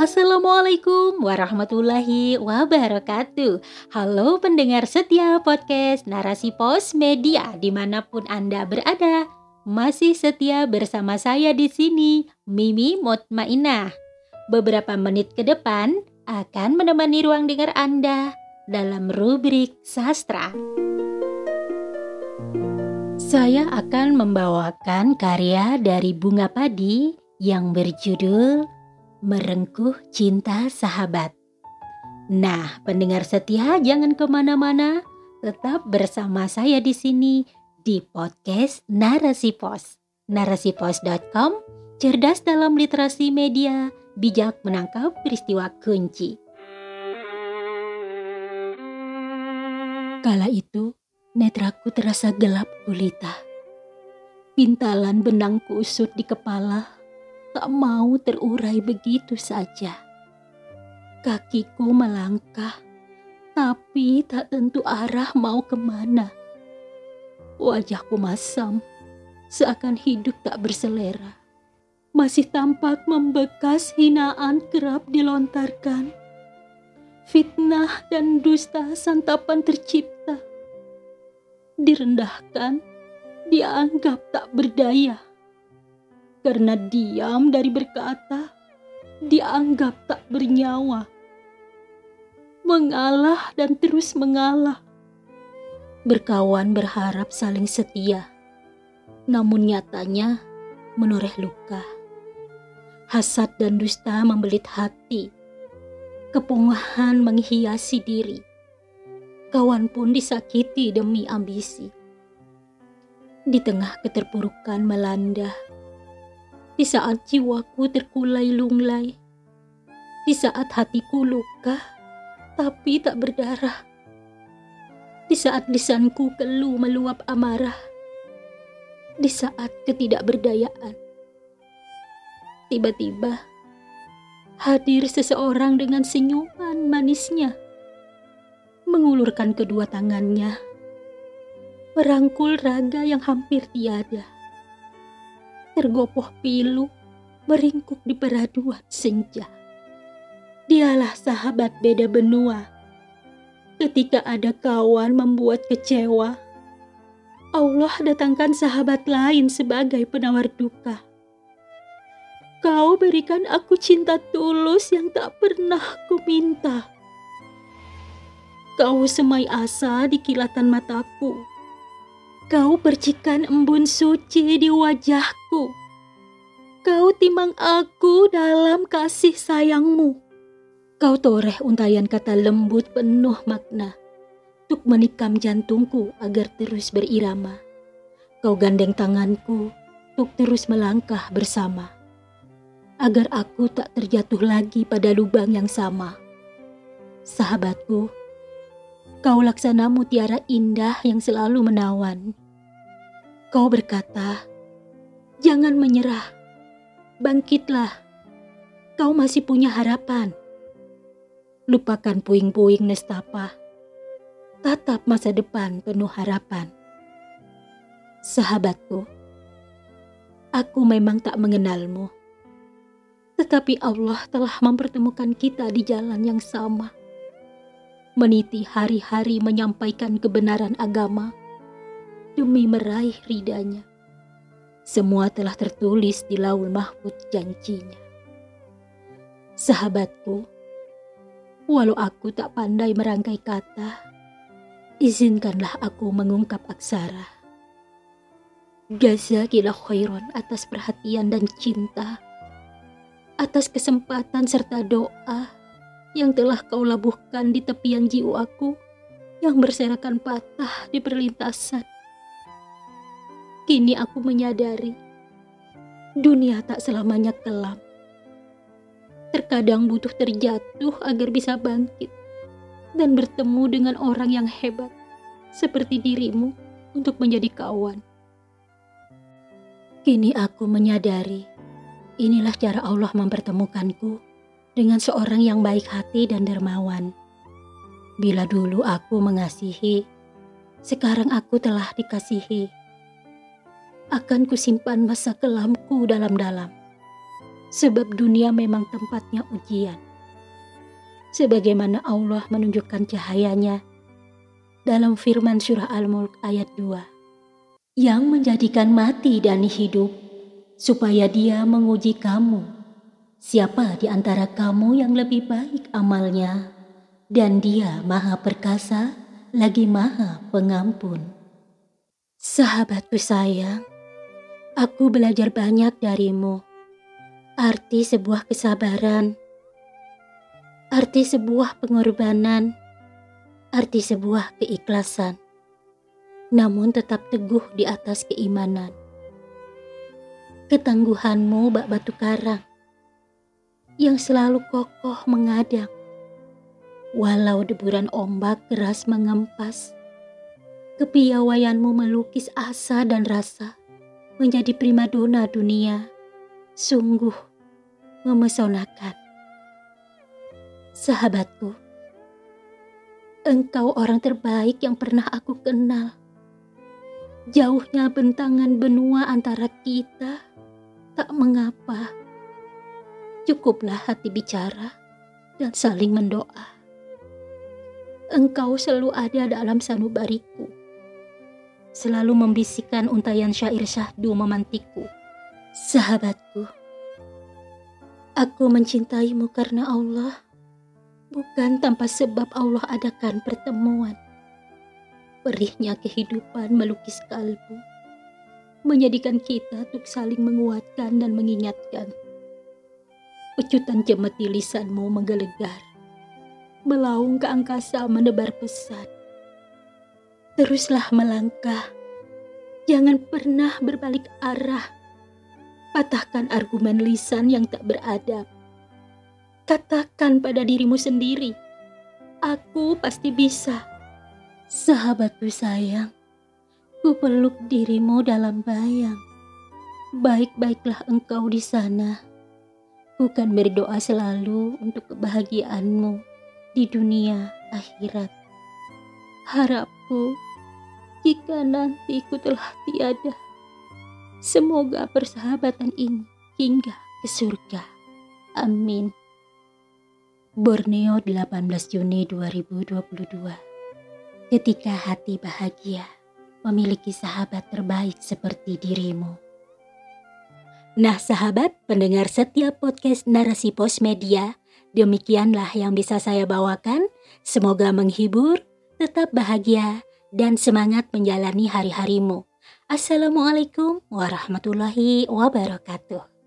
Assalamualaikum warahmatullahi wabarakatuh. Halo pendengar setia podcast Narasi Pos Media di mana pun Anda berada Masih setia bersama saya di sini Mimi Motmainah. Beberapa menit ke depan akan menemani ruang dengar Anda dalam rubrik sastra. Saya akan membawakan karya dari Bunga Padi yang berjudul merengkuh cinta sahabat. Nah, pendengar setia jangan ke mana-mana, tetap bersama saya di sini di podcast Narasi Pos. Narasipos.com, cerdas dalam literasi media, bijak menangkap peristiwa kunci. Kala itu, netraku terasa gelap gulita. Pintalan benang kusut di kepala tak mau terurai begitu saja. Kakiku melangkah, tapi tak tentu arah mau ke mana. Wajahku masam, seakan hidup tak berselera. Masih tampak membekas hinaan kerap dilontarkan. Fitnah dan dusta santapan tercipta. Direndahkan, dianggap tak berdaya karena diam dari berkata dianggap tak bernyawa. Mengalah dan terus mengalah. Berkawan berharap saling setia, namun nyatanya menoreh luka. Hasad dan dusta membelit hati, kepungahan menghiasi diri. Kawan pun disakiti demi ambisi. Di tengah keterpurukan melanda, di saat jiwaku terkulai lunglai, di saat hatiku luka tapi tak berdarah, di saat lisanku keluh meluap amarah, di saat ketidakberdayaan. Tiba-tiba hadir seseorang dengan senyuman manisnya, mengulurkan kedua tangannya, merangkul raga yang hampir tiada tergopoh pilu, meringkuk di peraduan senja. Dialah sahabat beda benua. Ketika ada kawan membuat kecewa, Allah datangkan sahabat lain sebagai penawar duka. Kau berikan aku cinta tulus yang tak pernah ku minta. Kau semai asa di kilatan mataku Kau percikan embun suci di wajahku. Kau timang aku dalam kasih sayangmu. Kau toreh untayan kata lembut penuh makna. Untuk menikam jantungku agar terus berirama. Kau gandeng tanganku untuk terus melangkah bersama. Agar aku tak terjatuh lagi pada lubang yang sama. Sahabatku, Kau laksana mutiara indah yang selalu menawan. Kau berkata, "Jangan menyerah, bangkitlah. Kau masih punya harapan." Lupakan puing-puing nestapa, tatap masa depan penuh harapan. Sahabatku, aku memang tak mengenalmu, tetapi Allah telah mempertemukan kita di jalan yang sama meniti hari-hari menyampaikan kebenaran agama demi meraih ridanya. Semua telah tertulis di laul mahfud janjinya. Sahabatku, walau aku tak pandai merangkai kata, izinkanlah aku mengungkap aksara. Jazakillah khairan atas perhatian dan cinta, atas kesempatan serta doa yang telah kau labuhkan di tepian jiwaku yang berserakan patah di perlintasan. Kini aku menyadari dunia tak selamanya kelam. Terkadang butuh terjatuh agar bisa bangkit dan bertemu dengan orang yang hebat seperti dirimu untuk menjadi kawan. Kini aku menyadari inilah cara Allah mempertemukanku dengan seorang yang baik hati dan dermawan. Bila dulu aku mengasihi, sekarang aku telah dikasihi. Akan kusimpan masa kelamku dalam-dalam. Sebab dunia memang tempatnya ujian. Sebagaimana Allah menunjukkan cahayanya dalam firman surah Al-Mulk ayat 2. Yang menjadikan mati dan hidup supaya dia menguji kamu. Siapa di antara kamu yang lebih baik amalnya? Dan dia maha perkasa lagi maha pengampun. Sahabatku sayang, aku belajar banyak darimu. Arti sebuah kesabaran, arti sebuah pengorbanan, arti sebuah keikhlasan, namun tetap teguh di atas keimanan. Ketangguhanmu bak batu karang yang selalu kokoh mengadang Walau deburan ombak keras mengempas, kepiawaianmu melukis asa dan rasa menjadi primadona dunia, sungguh memesonakan. Sahabatku, engkau orang terbaik yang pernah aku kenal. Jauhnya bentangan benua antara kita, tak mengapa. Cukuplah hati bicara dan saling mendoa. Engkau selalu ada dalam sanubariku. Selalu membisikkan untayan syair syahdu memantiku. Sahabatku, aku mencintaimu karena Allah, bukan tanpa sebab Allah adakan pertemuan. Perihnya kehidupan melukis kalbu, menjadikan kita untuk saling menguatkan dan mengingatkan. Pecutan jemati lisanmu menggelegar melaung ke angkasa menebar pesan. Teruslah melangkah, jangan pernah berbalik arah. Patahkan argumen lisan yang tak beradab. Katakan pada dirimu sendiri, aku pasti bisa. Sahabatku sayang, ku peluk dirimu dalam bayang. Baik-baiklah engkau di sana. Bukan berdoa selalu untuk kebahagiaanmu di dunia akhirat. Harapku, jika nanti ku telah tiada, semoga persahabatan ini hingga ke surga. Amin. Borneo 18 Juni 2022 Ketika hati bahagia memiliki sahabat terbaik seperti dirimu. Nah sahabat pendengar setiap podcast Narasi Pos Media, Demikianlah yang bisa saya bawakan. Semoga menghibur, tetap bahagia, dan semangat menjalani hari-harimu. Assalamualaikum warahmatullahi wabarakatuh.